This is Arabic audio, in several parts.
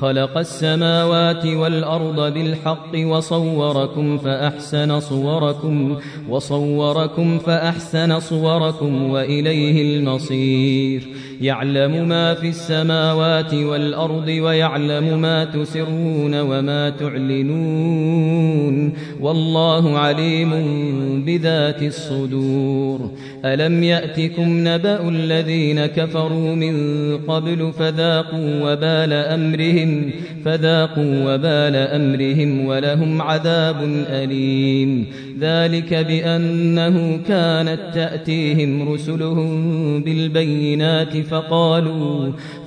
خلق السماوات والأرض بالحق وصوركم فأحسن صوركم وصوركم فأحسن صوركم وإليه المصير. يعلم ما في السماوات والأرض ويعلم ما تسرون وما تعلنون والله عليم بذات الصدور. ألم يأتكم نبأ الذين كفروا من قبل فذاقوا وبال أمرهم فذاقوا وبال أمرهم ولهم عذاب أليم. ذلك بأنه كانت تأتيهم رسلهم بالبينات فقالوا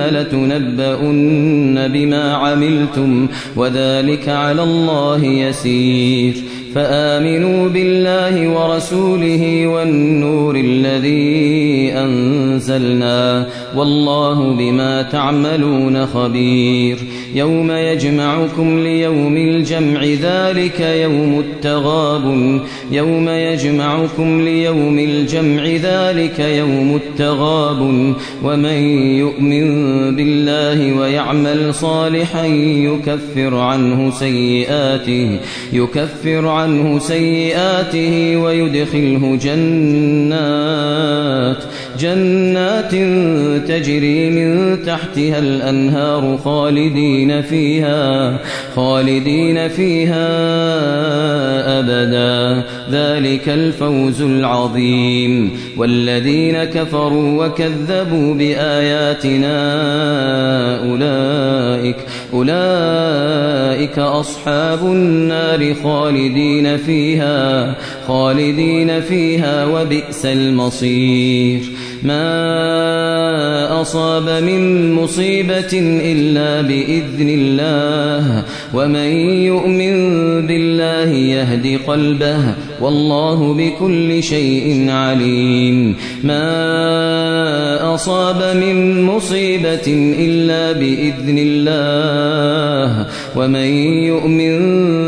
لتنبؤن بما عملتم وذلك على الله يسير. فآمنوا بالله ورسوله والنور الذي أنزلنا والله بما تعملون خبير. يوم يجمعكم ليوم الجمع ذلك يوم التغاب. يوم يجمعكم ليوم الجمع ذلك يوم التغاب. ومن يؤمن بالله ويعمل صالحا يكفر عنه سيئاته يكفر عنه سيئاته ويدخله جنات جنات تجري من تحتها الأنهار خالدين. فيها خالدين فيها أبدا. ذلك الفوز العظيم. والذين كفروا وكذبوا بآياتنا أولئك أولئك أصحاب النار خالدين فيها خالدين فيها وبئس المصير. ما أصاب من مصيبة إلا بإذن الله. ومن يؤمن بالله يهد قلبه. والله بكل شيء عليم. ما أصاب من مصيبة إلا بإذن الله. ومن يؤمن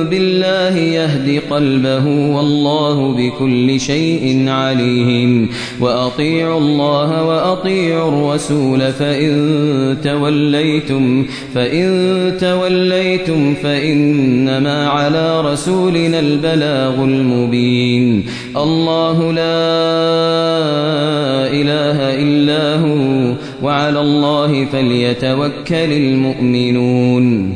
بالله يهد قلبه والله بكل شيء عليم. وأطيعوا الله وأطيعوا الرسول فإن توليتم فإن توليتم فإنما على رسولنا البلاغ المبين. الله لا إله إلا هو وعلى الله فليتوكل المؤمنون.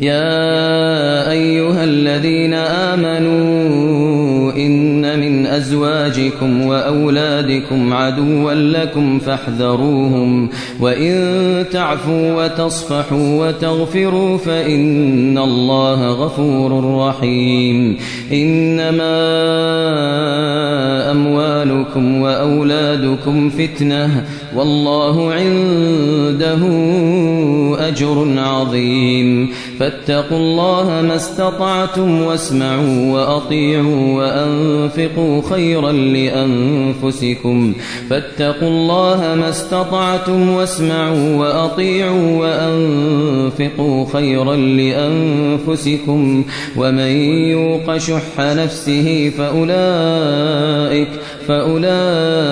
يا أيها الذين آمنوا إن أزواجكم وأولادكم عدوا لكم فاحذروهم وإن تعفوا وتصفحوا وتغفروا فإن الله غفور رحيم إنما أموالكم وأولادكم فتنة والله عنده أجر عظيم فاتقوا الله ما استطعتم واسمعوا وأطيعوا وأنفقوا خيرا لأنفسكم. فاتقوا الله ما استطعتم واسمعوا وأطيعوا وأنفقوا خيرا لأنفسكم. ومن يوق شح نفسه فأولئك فأولئك